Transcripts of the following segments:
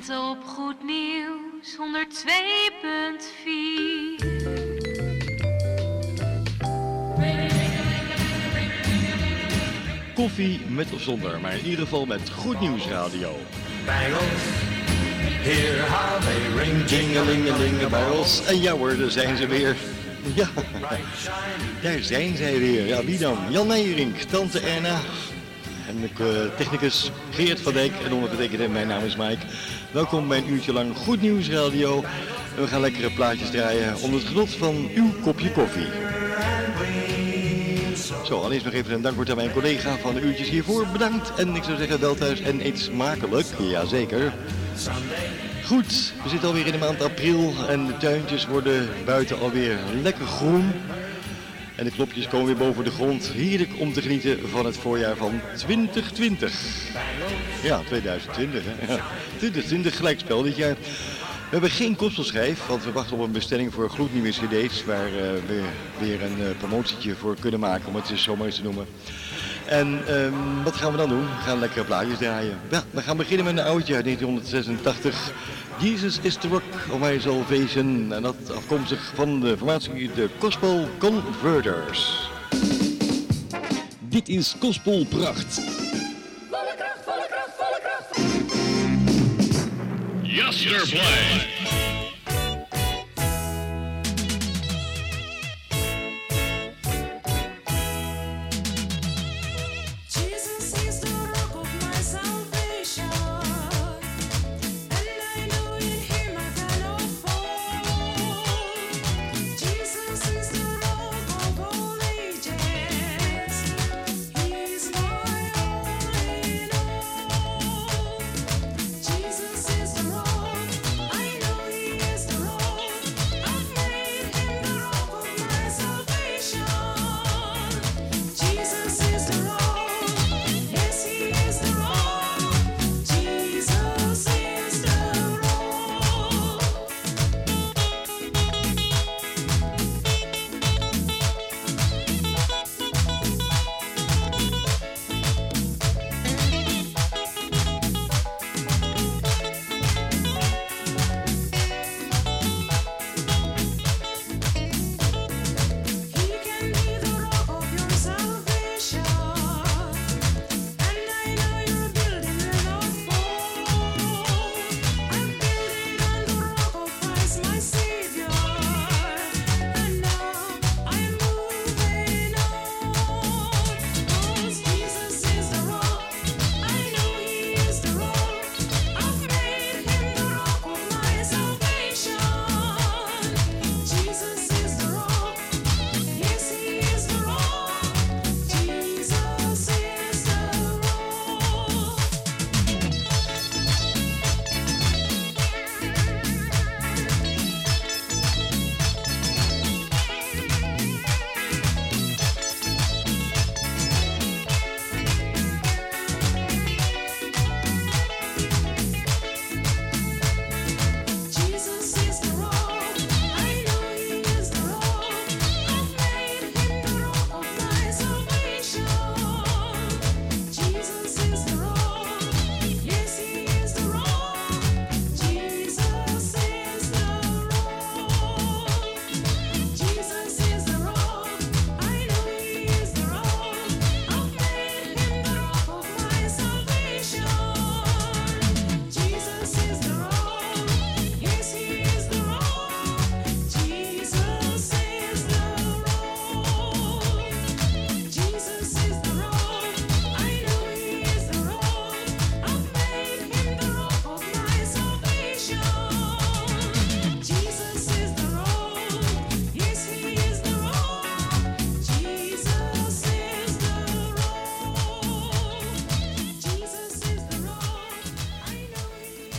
Lente op Goed Nieuws 102.4. Koffie met of zonder, maar in ieder geval met Goed Nieuws Radio. Bangles, hear how they ring, Jingelingelinge barrels. En ja hoor, daar zijn ze weer. Ja, daar zijn zij weer. Ja, wie dan? Jan Meijerink, tante Erna. En de eh, technicus Geert van Dijk en ondergetekende, mijn naam is Mike. Welkom bij een uurtje lang Goed Nieuws Radio. We gaan lekkere plaatjes draaien onder het genot van uw kopje koffie. Zo, allereerst nog even een dankwoord aan mijn collega van de uurtjes hiervoor. Bedankt en ik zou zeggen wel thuis en eet smakelijk. Jazeker. Goed, we zitten alweer in de maand april en de tuintjes worden buiten alweer lekker groen. En de knopjes komen weer boven de grond. Heerlijk om te genieten van het voorjaar van 2020. Ja, 2020 hè. Ja, 2020 gelijkspel dit jaar. We hebben geen kostpelschijf, want we wachten op een bestelling voor gloednieuwe cd's waar eh, we weer een eh, promotietje voor kunnen maken, om het zo maar eens te noemen. En ehm, wat gaan we dan doen? We gaan lekkere plaatjes draaien. Ja, we gaan beginnen met een oudje uit 1986. Jesus is the Rock of My Salvation. En dat afkomstig van de formatie de Gospel Converters. Dit is Gospel Pracht. Volle kracht, volle kracht, volle kracht. Yesterplay.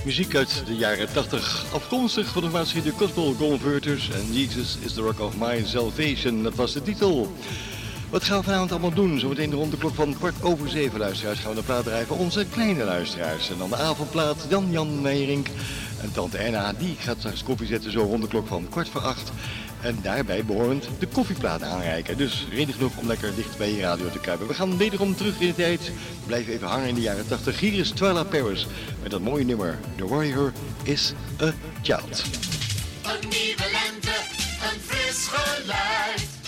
Muziek uit de jaren 80, afkomstig van de formatie de Gospel Converters en Jesus is the Rock of My Salvation, dat was de titel. Wat gaan we vanavond allemaal doen? Zometeen rond de klok van kwart over zeven luisteraars gaan we de plaat drijven. Onze kleine luisteraars. En dan de avondplaat Jan Jan Meijering. En tante Erna, die gaat straks koffie zetten zo rond de klok van kwart voor acht. En daarbij behorend de koffieplaat aanreiken. Dus reden genoeg om lekker dicht bij je radio te kruipen. We gaan wederom terug in de tijd. Blijf even hangen in de jaren 80. Hier is Twila Paris met dat mooie nummer. The Warrior is a Child. Een nieuwe lente, een fris geluid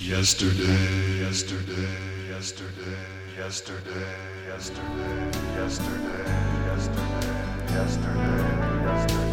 yesterday, yesterday, yesterday, yesterday, yesterday, yesterday, yesterday, yesterday, yesterday.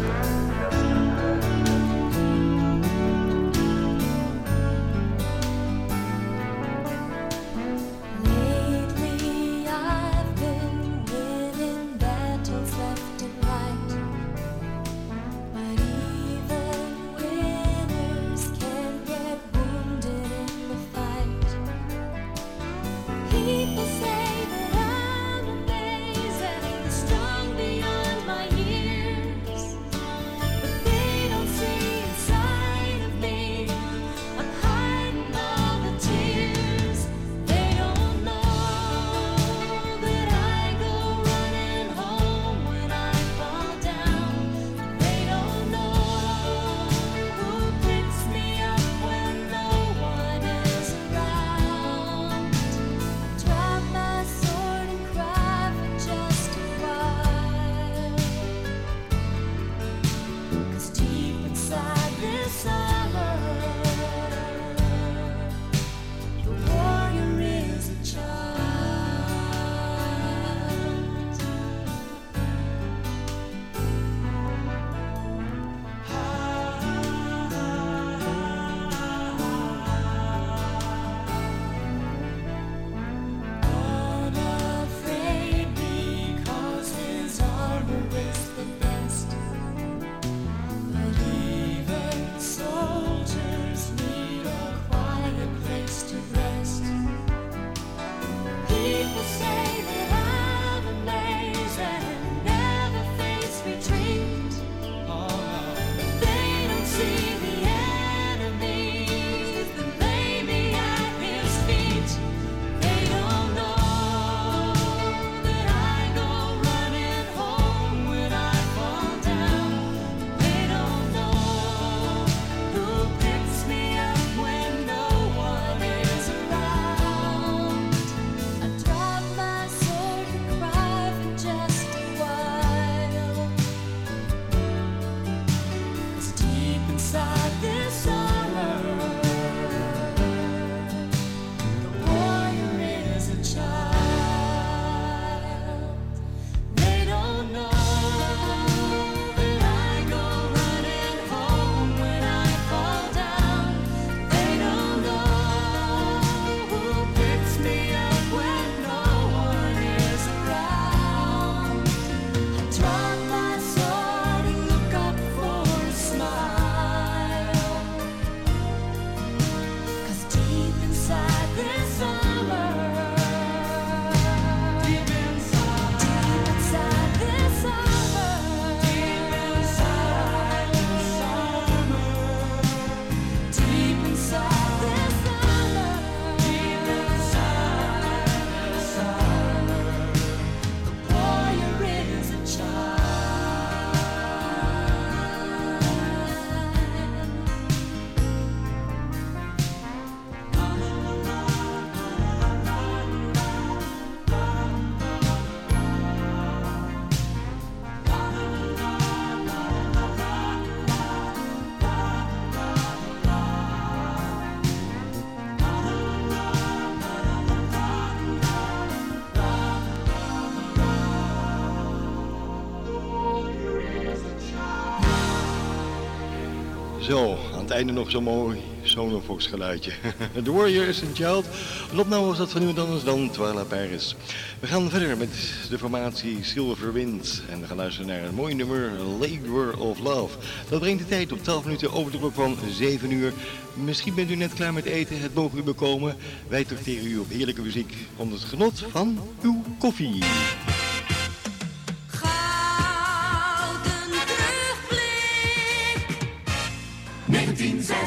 Zo, aan het einde nog zo'n mooi Sonofox geluidje. The Warrior is een child. Een opname was dat van iemand anders dan Twila Paris. We gaan verder met de formatie Silver Wind. En we gaan luisteren naar een mooi nummer, Labor of Love. Dat brengt de tijd op 12 minuten over de klok van 7 uur. Misschien bent u net klaar met eten, het mogen u bekomen. Wij tracteren u op heerlijke muziek onder het genot van uw koffie.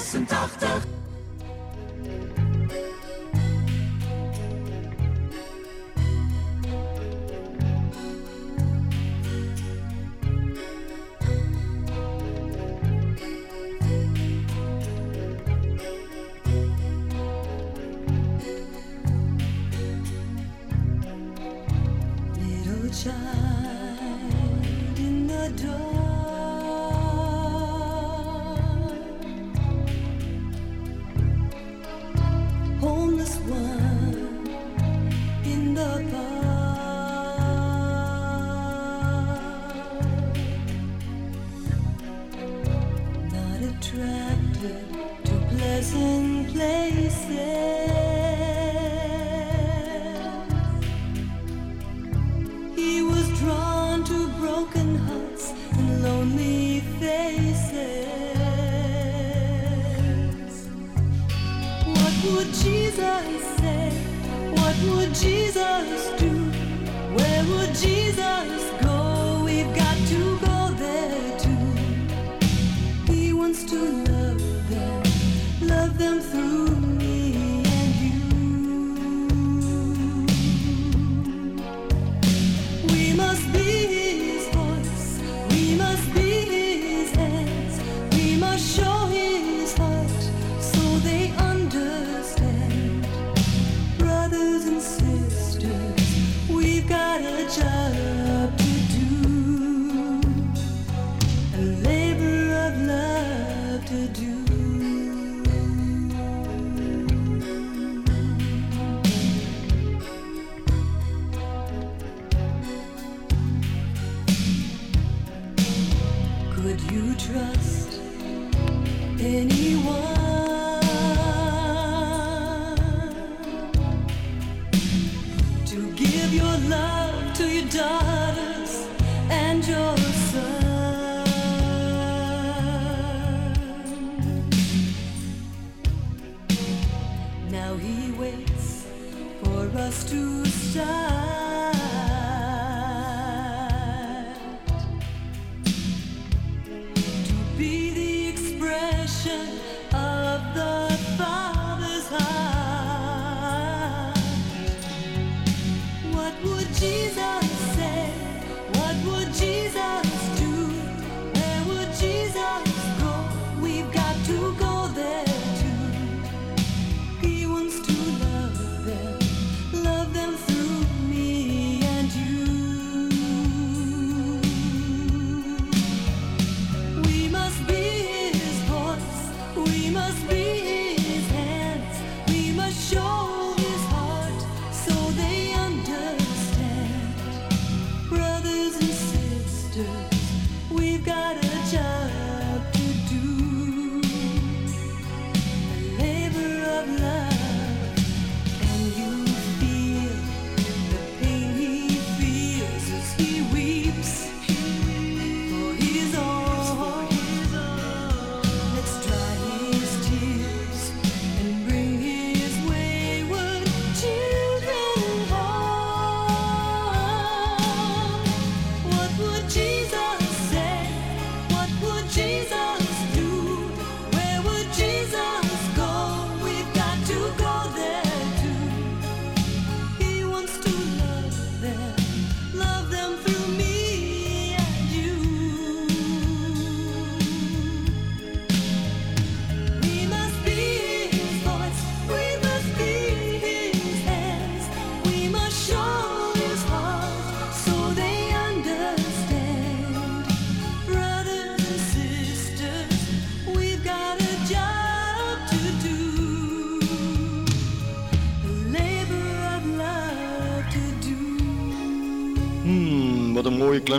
86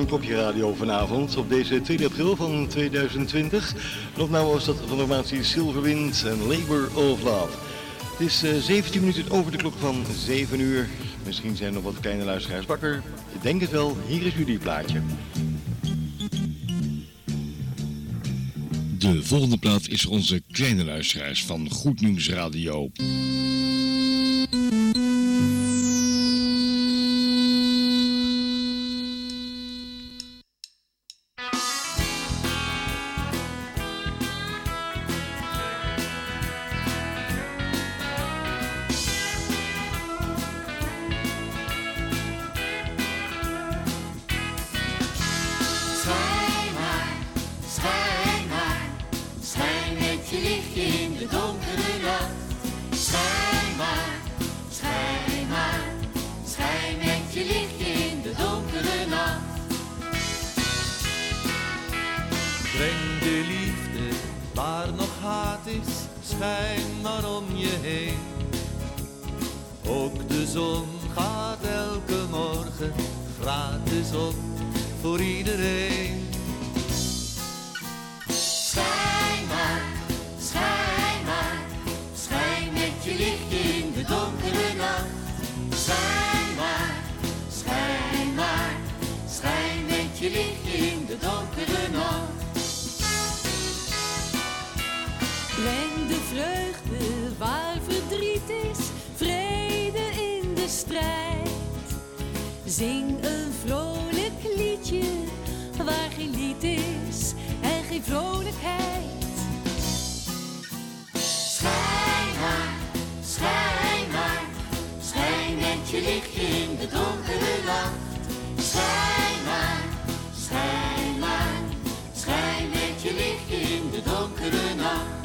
een kopje radio vanavond op deze 2 april van 2020. Nog nou was dat van de formatie Silverwind en Labor of Love. Het is eh, 17 minuten over de klok van 7 uur. Misschien zijn nog wat kleine luisteraars wakker. Ik denk het wel, hier is jullie plaatje. De volgende plaat is onze kleine luisteraars van Goed Nieuws Radio. Schijn maar om je heen. Ook de zon gaat elke morgen gratis op voor iedereen. Vrolijkheid. Schijn maar, schijn maar, schijn met je lichtje in de donkere nacht. Schijn maar, schijn maar, schijn met je lichtje in de donkere nacht.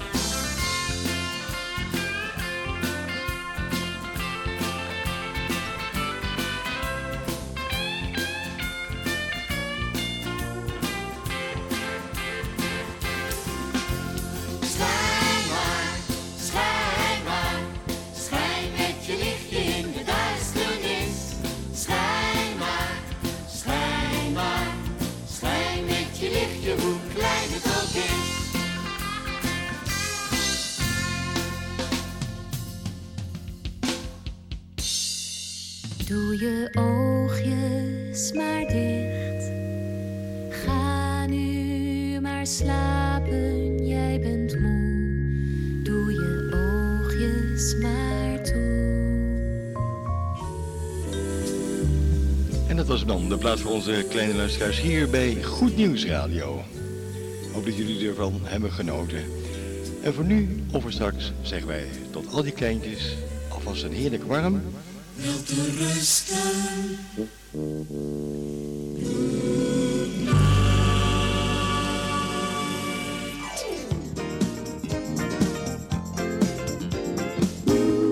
Doe je oogjes maar dicht. Ga nu maar slapen, jij bent moe. Doe je oogjes maar toe. En dat was dan de plaats voor onze kleine luisteraars hier bij Goed Nieuws Radio. Hoop dat jullie ervan hebben genoten. En voor nu, of voor straks, zeggen wij tot al die kleintjes alvast een heerlijk warm.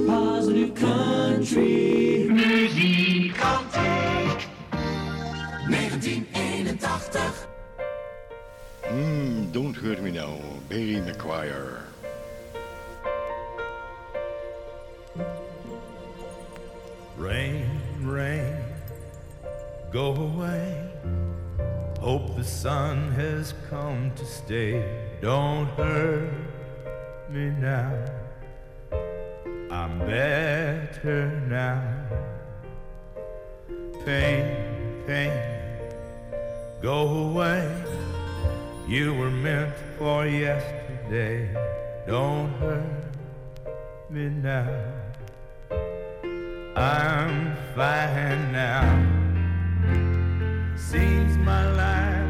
Positive country. Muziekantiek 1981 Mmm, don't hurt me now, Barry McGuire. Has come to stay. Don't hurt me now. I'm better now. Pain, pain, go away. You were meant for yesterday. Don't hurt me now. I'm fine now. Seems my life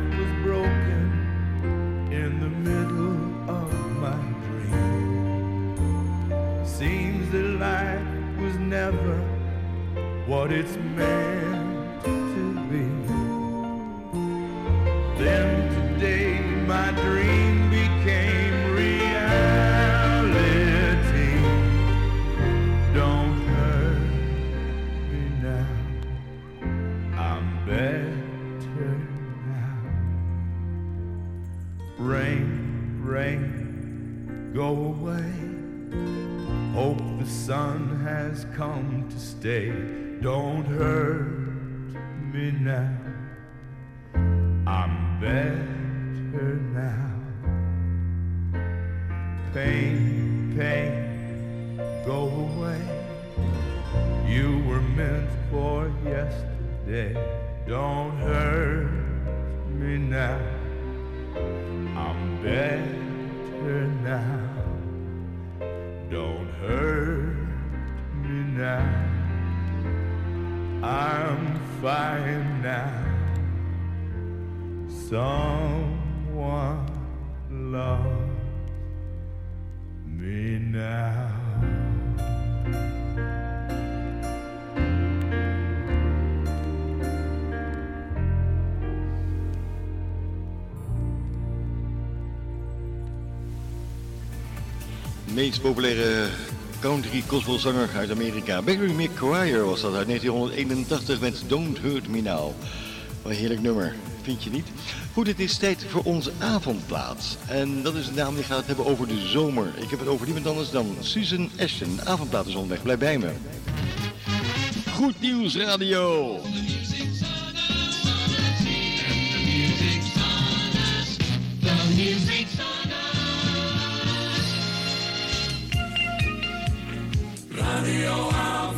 never what it's meant to be. Then come to stay. Don't hurt me now. Populaire country gospelzanger uit Amerika. Barry McGuire was dat uit 1981 met Don't Hurt Me Now. Wat een heerlijk nummer. vind je niet? Goed, het is tijd voor onze avondplaats. En dat is een naam die gaat hebben over de zomer. Ik heb het over niemand anders dan Susan Ashton. Avondplaat is onderweg, blijf bij me. Goed Nieuws Radio. Radio Hour.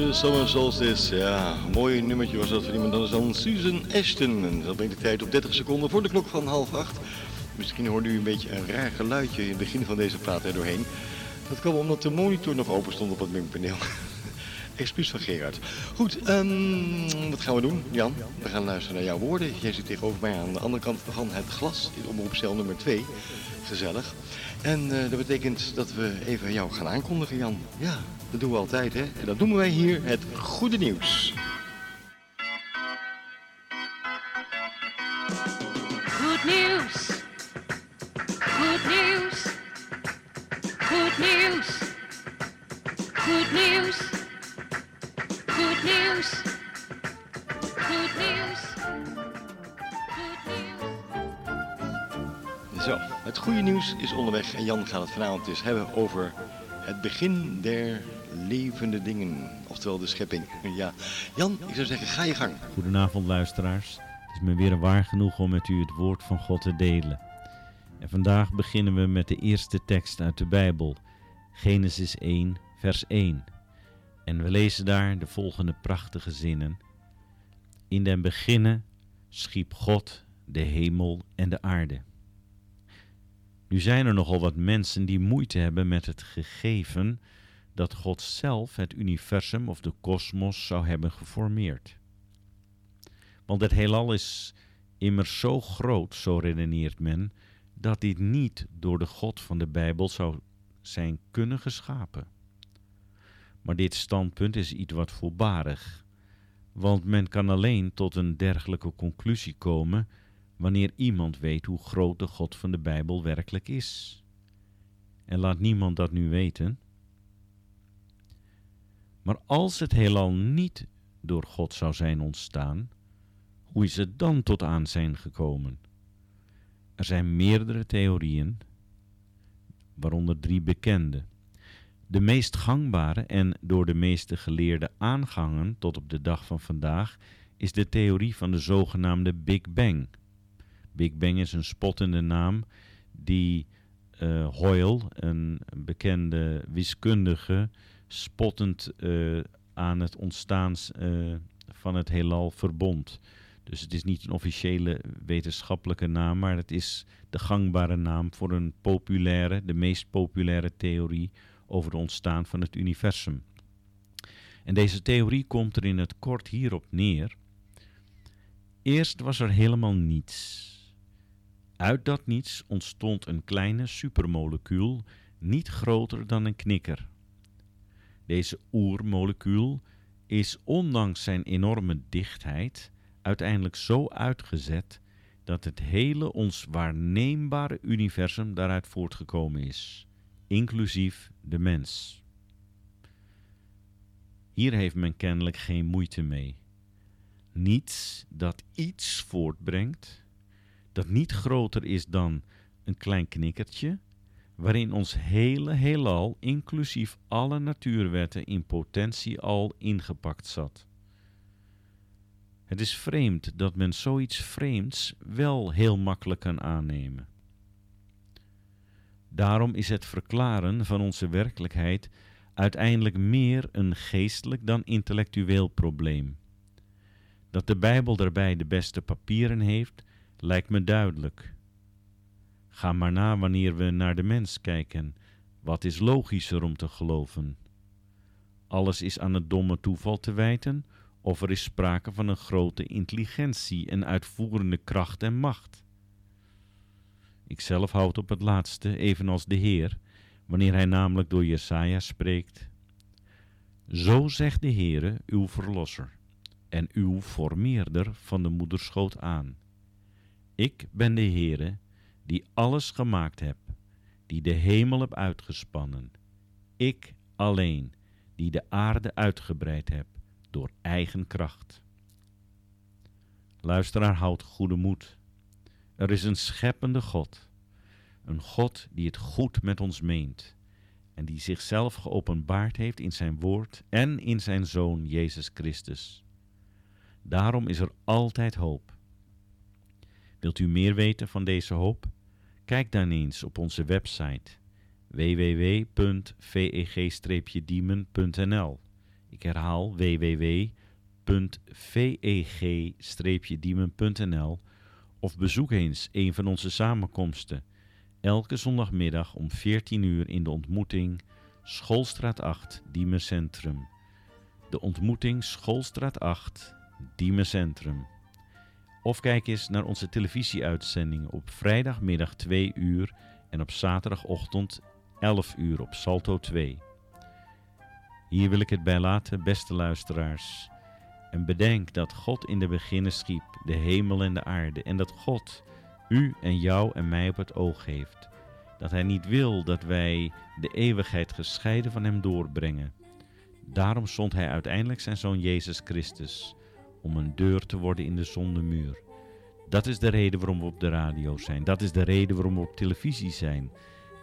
De Summer Solstice. Ja, mooi nummertje was dat van iemand anders dan Susan Ashton. Dat brengt de tijd op 30 seconden voor de klok van half acht. Misschien hoorde u een beetje een raar geluidje in het begin van deze plaat er doorheen. Dat kwam omdat de monitor nog open stond op het mengpaneel. Excuus van Gerard. Goed, ehm, wat gaan we doen? Jan, we gaan luisteren naar jouw woorden. Jij zit tegenover mij aan de andere kant van het glas, in omroepcel nummer 2. Gezellig. En eh, dat betekent dat we even jou gaan aankondigen, Jan. Ja, dat doen we altijd, hè? En dat doen wij hier het goede nieuws. Goed nieuws. Goed nieuws. Goed nieuws. Goed nieuws. Goed nieuws. Nieuws is onderweg en Jan gaat het vanavond dus hebben over het begin der levende dingen. Oftewel de schepping. Ja, Jan, ik zou zeggen, ga je gang. Goedenavond luisteraars. Het is me weer waar genoeg om met u het woord van God te delen. En vandaag beginnen we met de eerste tekst uit de Bijbel, Genesis 1, vers 1. En we lezen daar de volgende prachtige zinnen. In den beginnen schiep God de hemel en de aarde. Nu zijn er nogal wat mensen die moeite hebben met het gegeven dat God zelf het universum of de kosmos zou hebben geformeerd. Want het heelal is immers zo groot, zo redeneert men, dat dit niet door de God van de Bijbel zou zijn kunnen geschapen. Maar dit standpunt is iets wat voorbarig, want men kan alleen tot een dergelijke conclusie komen wanneer iemand weet hoe groot de God van de Bijbel werkelijk is. En laat niemand dat nu weten. Maar als het heelal niet door God zou zijn ontstaan, hoe is het dan tot aan zijn gekomen? Er zijn meerdere theorieën, waaronder drie bekende. De meest gangbare en door de meeste geleerden aangangen tot op de dag van vandaag is de theorie van de zogenaamde Big Bang. Big Bang is een spottende naam die eh, Hoyle, een bekende wiskundige, spottend eh, aan het ontstaan eh, van het heelal verbond. Dus het is niet een officiële wetenschappelijke naam, maar het is de gangbare naam voor een populaire, de meest populaire theorie over het ontstaan van het universum. En deze theorie komt er in het kort hierop neer. Eerst was er helemaal niets. Uit dat niets ontstond een kleine supermolecuul, niet groter dan een knikker. Deze oermolecuul is ondanks zijn enorme dichtheid uiteindelijk zo uitgezet dat het hele ons waarneembare universum daaruit voortgekomen is, inclusief de mens. Hier heeft men kennelijk geen moeite mee. Niets dat iets voortbrengt, dat niet groter is dan een klein knikkertje, waarin ons hele heelal, inclusief alle natuurwetten, in potentie al ingepakt zat. Het is vreemd dat men zoiets vreemds wel heel makkelijk kan aannemen. Daarom is het verklaren van onze werkelijkheid uiteindelijk meer een geestelijk dan intellectueel probleem. Dat de Bijbel daarbij de beste papieren heeft, lijkt me duidelijk. Ga maar na wanneer we naar de mens kijken. Wat is logischer om te geloven? Alles is aan het domme toeval te wijten, of er is sprake van een grote intelligentie en uitvoerende kracht en macht. Ikzelf houd op het laatste, evenals de Heer, wanneer hij namelijk door Jesaja spreekt. Zo zegt de Heere, uw verlosser, en uw formeerder van de moederschoot aan. Ik ben de Heere, die alles gemaakt heb, die de hemel heb uitgespannen. Ik alleen, die de aarde uitgebreid heb door eigen kracht. Luisteraar, houd goede moed. Er is een scheppende God, een God die het goed met ons meent en die zichzelf geopenbaard heeft in zijn woord en in zijn Zoon Jezus Christus. Daarom is er altijd hoop. Wilt u meer weten van deze hoop? Kijk dan eens op onze website www.veg-diemen.nl. Ik herhaal www.veg-diemen.nl of bezoek eens een van onze samenkomsten. Elke zondagmiddag om 14 uur in de ontmoeting Schoolstraat 8, Diemen Centrum. De ontmoeting Schoolstraat 8, Diemen Centrum. Of kijk eens naar onze televisieuitzendingen op vrijdagmiddag 2 uur en op zaterdagochtend 11 uur op Salto 2. Hier wil ik het bij laten, beste luisteraars. En bedenk dat God in de beginnen schiep de hemel en de aarde en dat God u en jou en mij op het oog heeft. Dat Hij niet wil dat wij de eeuwigheid gescheiden van Hem doorbrengen. Daarom zond Hij uiteindelijk zijn Zoon Jezus Christus om een deur te worden in de zondemuur. Dat is de reden waarom we op de radio zijn. Dat is de reden waarom we op televisie zijn.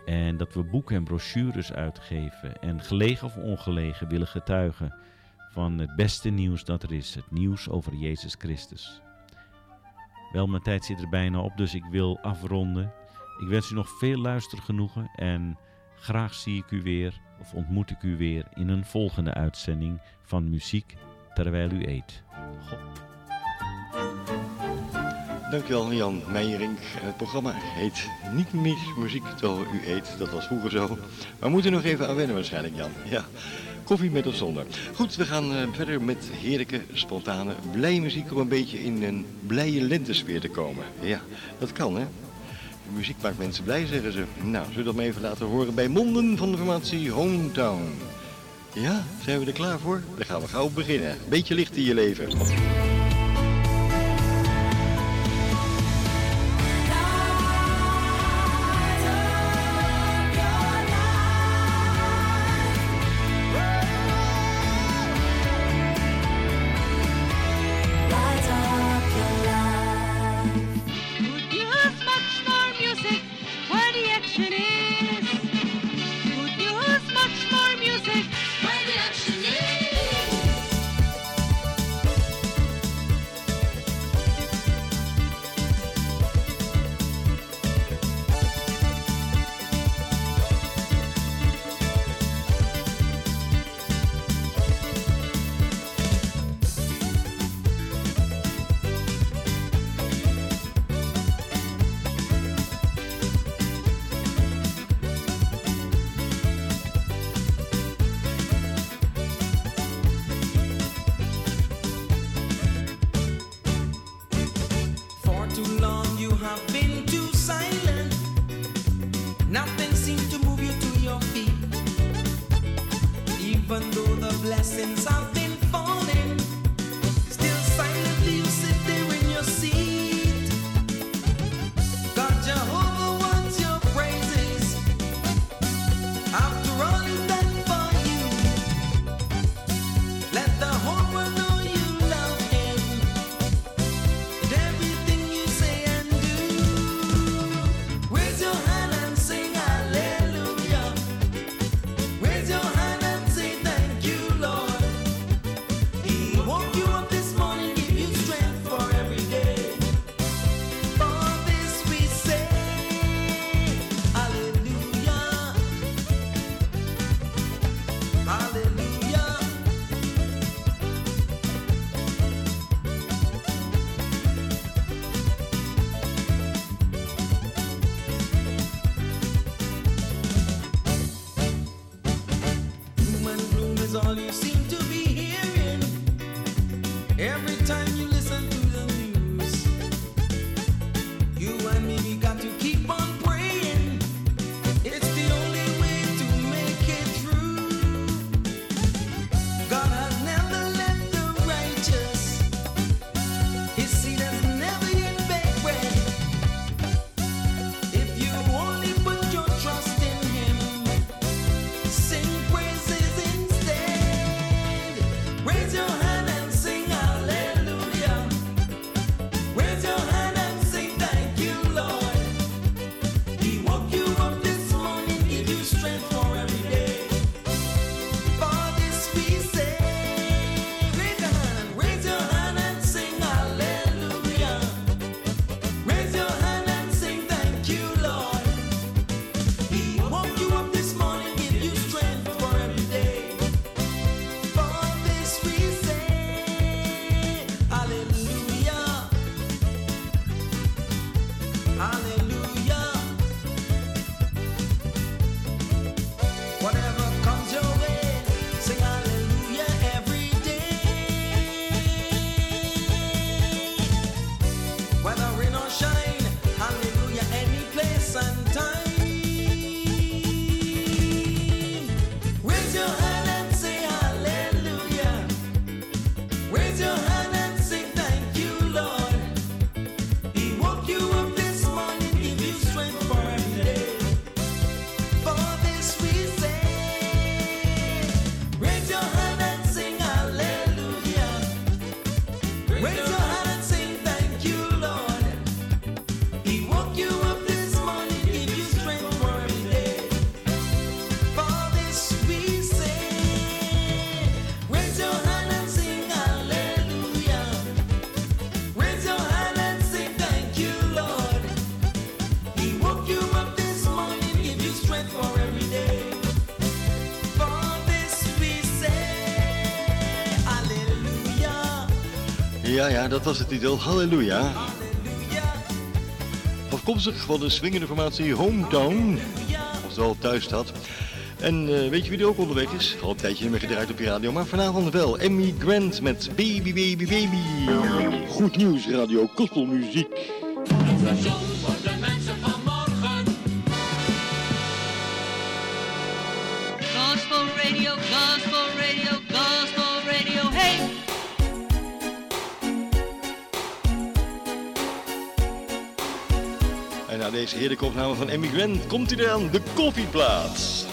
En dat we boeken en brochures uitgeven en gelegen of ongelegen willen getuigen van het beste nieuws dat er is. Het nieuws over Jezus Christus. Wel, mijn tijd zit er bijna op, dus ik wil afronden. Ik wens u nog veel luistergenoegen en graag zie ik u weer of ontmoet ik u weer in een volgende uitzending van Muziek terwijl u eet. God. Dankjewel Jan Meijering. Het programma heet niet meer Muziek terwijl u eet. Dat was vroeger zo. Maar we moeten nog even aan wennen waarschijnlijk Jan. Ja. Koffie met of zonder. Goed, we gaan eh, verder met heerlijke, spontane, blije muziek om een beetje in een blije lentesfeer te komen. Ja, dat kan hè. De muziek maakt mensen blij, zeggen ze. Nou, zullen we dat maar even laten horen bij monden van de formatie Hometown. Ja, zijn we er klaar voor? Dan gaan we gauw beginnen. Beetje licht in je leven. ja, ja, dat was het titel. Halleluja. Afkomstig van de swingende formatie Hometown, oftewel thuisstad. En eh, weet je wie er ook onderweg is? Al een tijdje meer gedraaid op je radio, maar vanavond wel. Emmy Grant met Baby Baby Baby. Goed nieuws, radio, koppelmuziek. deze heerlijke opname van Emmy Gwen komt u dan de koffieplaats.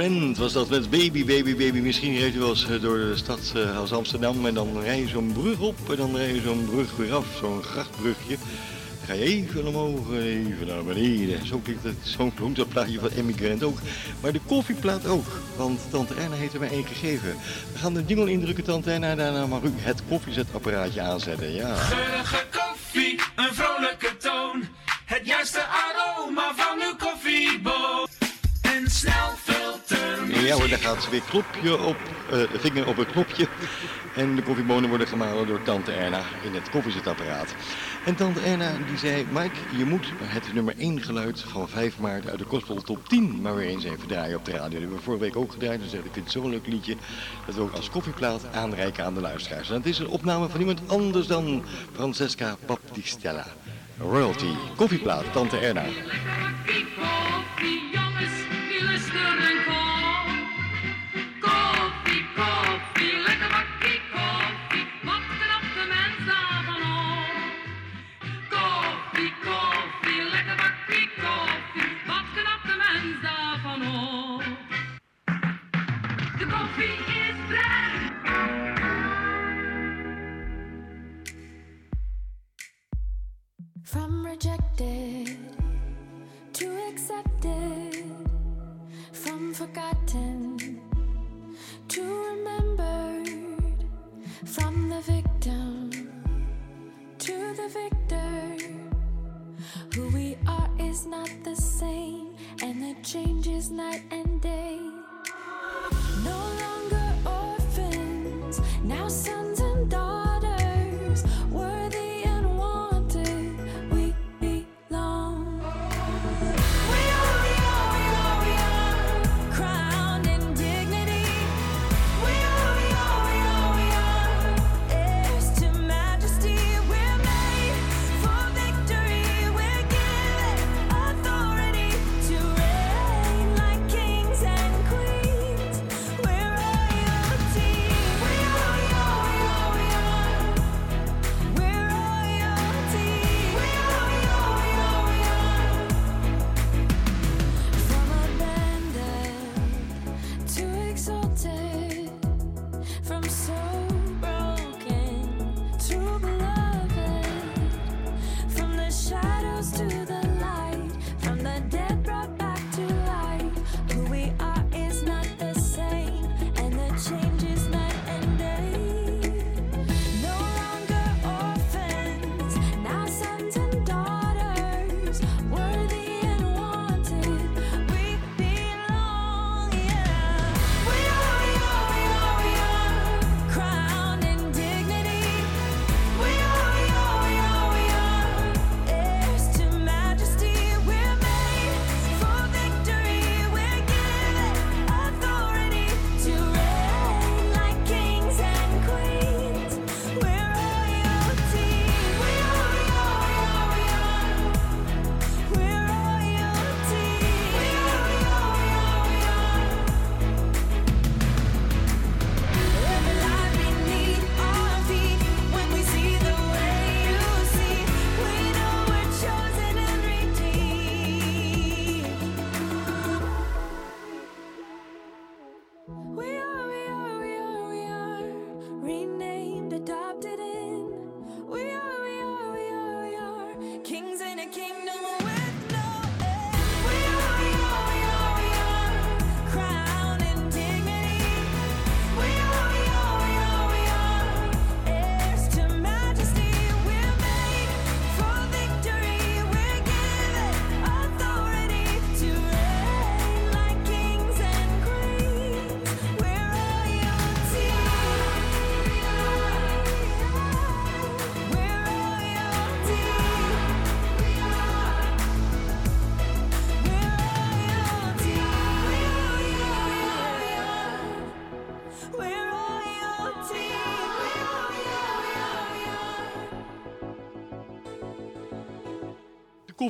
Was dat met Baby, Baby, Baby. Misschien reed u wel eens eh, door de stad eh, als Amsterdam en dan rij je zo'n brug op en dan rij je zo'n brug weer af, zo'n grachtbrugje. Dan ga je even omhoog en even naar beneden. Zo klinkt het, zo klonk dat plaatje van Emmy Grant ook. Maar de koffieplaat ook, want Tante Erna heeft er mij één gegeven. We gaan de jingle indrukken, Tante Erna, daarna mag u het koffiezetapparaatje aanzetten, ja. Geurige koffie, een vrolijke toon. Het juiste aroma van uw Ja hoor, daar gaat ze weer klopje op, eh, vinger op het knopje. En de koffiebonen worden gemalen door tante Erna in het koffiezetapparaat. En tante Erna die zei, Mike, je moet het nummer 1 geluid van 5 maart uit de Gospel Top 10 maar weer eens even draaien op de radio. Dat hebben we vorige week ook gedraaid, dus ik vind het zo'n leuk liedje. Dat we ook als koffieplaat aanreiken aan de luisteraars. En het is een opname van iemand anders dan Francesca Baptistella. Royalty, koffieplaat, tante Erna. Koffie, jongens,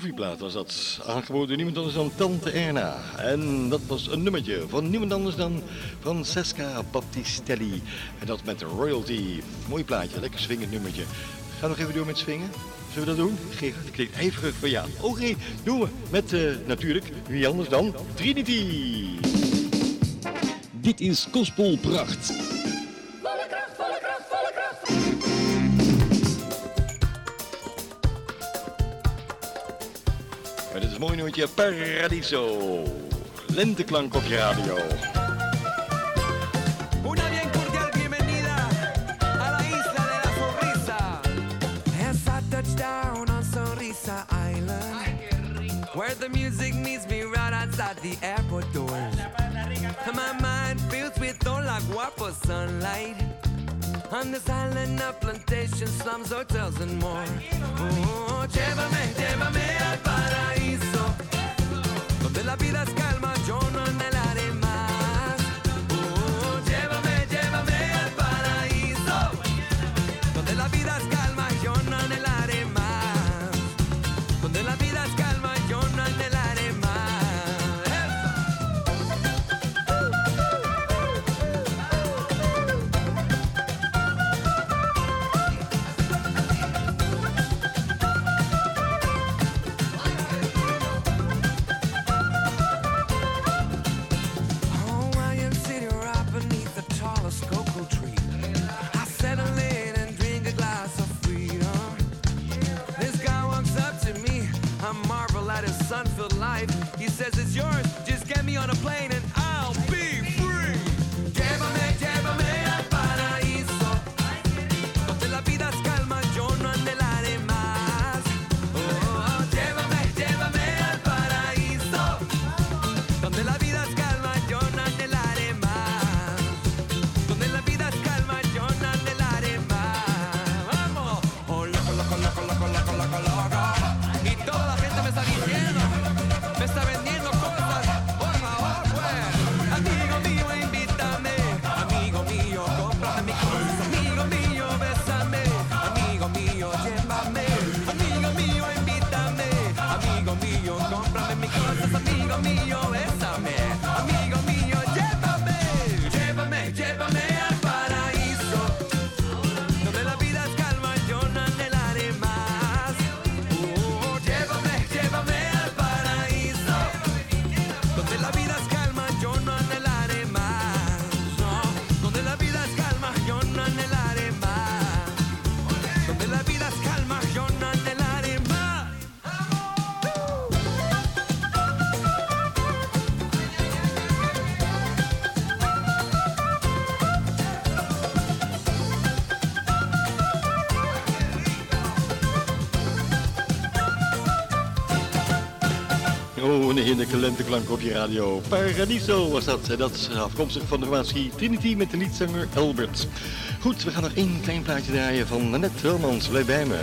koffieplaat was dat. Aangeboden niemand anders dan Tante Erna. En dat was een nummertje van niemand anders dan Francesca Battistelli, En dat met royalty. Mooi plaatje, lekker swingend nummertje. Gaan we nog even door met swingen? Zullen we dat doen? Gerard klinkt ijverig van ja. Oké, doen we met uh, natuurlijk wie anders dan Trinity. Dit is Gospelpracht. mooi nummertje Paradiso. Lenteklank op je radio. Where the music meets me right outside the airport doors, My mind fills with all like guapo sunlight on this island of plantation slums, hotels, and more. Oh, llévame, llévame al paraíso, donde la vida es calma, yo In de klenteklank op je radio. Paradiso was dat. Dat is afkomstig van de formatie Trinity met de liedzanger Albert. Goed, we gaan nog één klein plaatje draaien van Nanette Hulmans. Blijf bij me.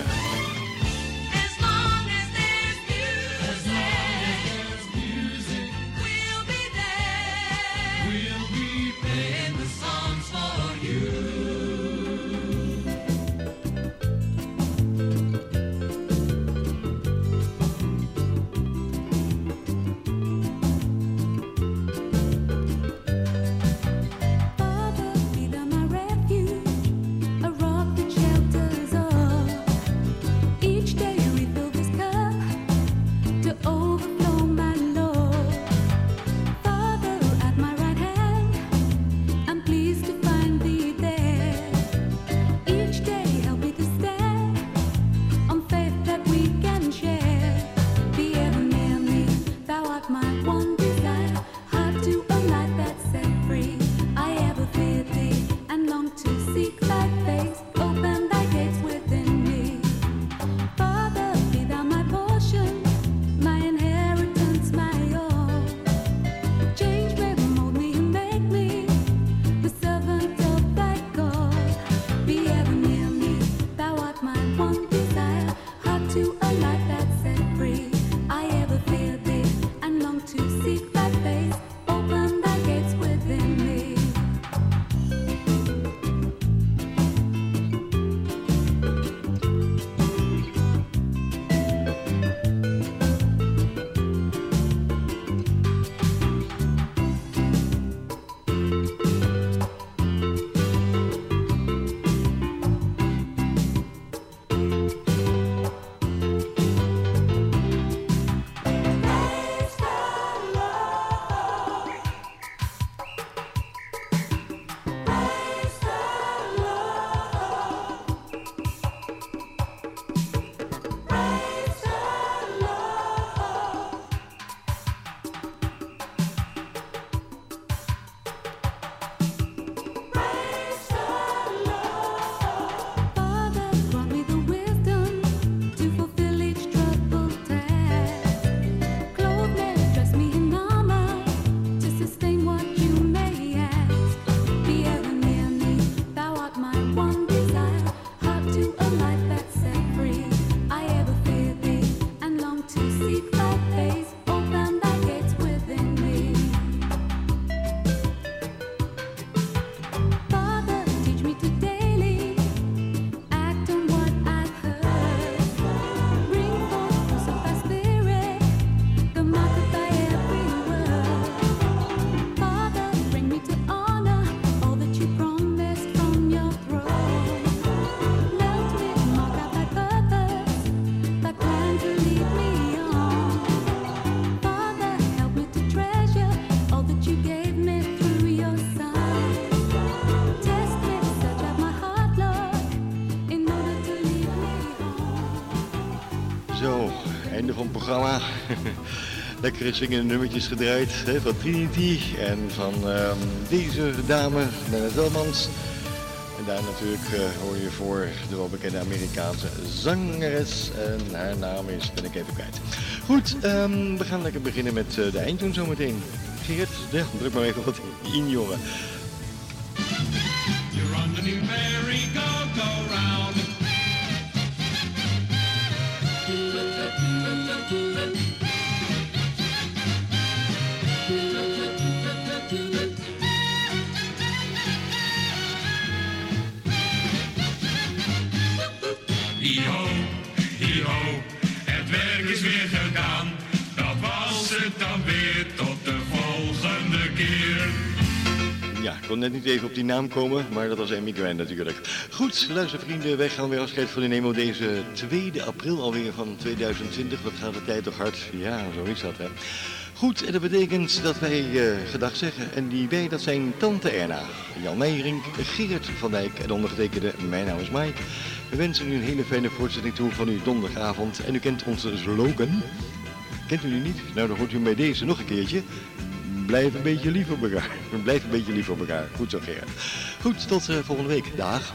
Programma. Lekkere zingende nummertjes gedraaid hè, van Trinity en van ehm, deze dame, Nanette Welmans. En daar natuurlijk eh, hoor je voor de welbekende Amerikaanse zangeres. En haar naam is, ben ik even kwijt. Goed, ehm, we gaan lekker beginnen met eh, de eindtoon zometeen. Geert, druk maar even wat in, jongen. Kon net niet even op die naam komen, maar dat was Amy Grant natuurlijk. Goed, luistervrienden, wij gaan weer afscheid van nemen op deze 2 april alweer van 2020. Wat gaat de tijd toch hard? Ja, zo is dat hè. Goed, en dat betekent dat wij eh, gedag zeggen. En die wij, dat zijn Tante Erna, Jan Meijering, Gerrit van Dijk en ondergetekende, mijn naam is Mike. We wensen u een hele fijne voortzetting toe van uw donderdagavond. En u kent onze slogan. Kent u die niet? Nou, dan hoort u bij deze nog een keertje. Blijf een beetje lief op elkaar. Blijf een beetje lief op elkaar. Goed zo, Gerrit. Goed, tot eh, volgende week. Dag.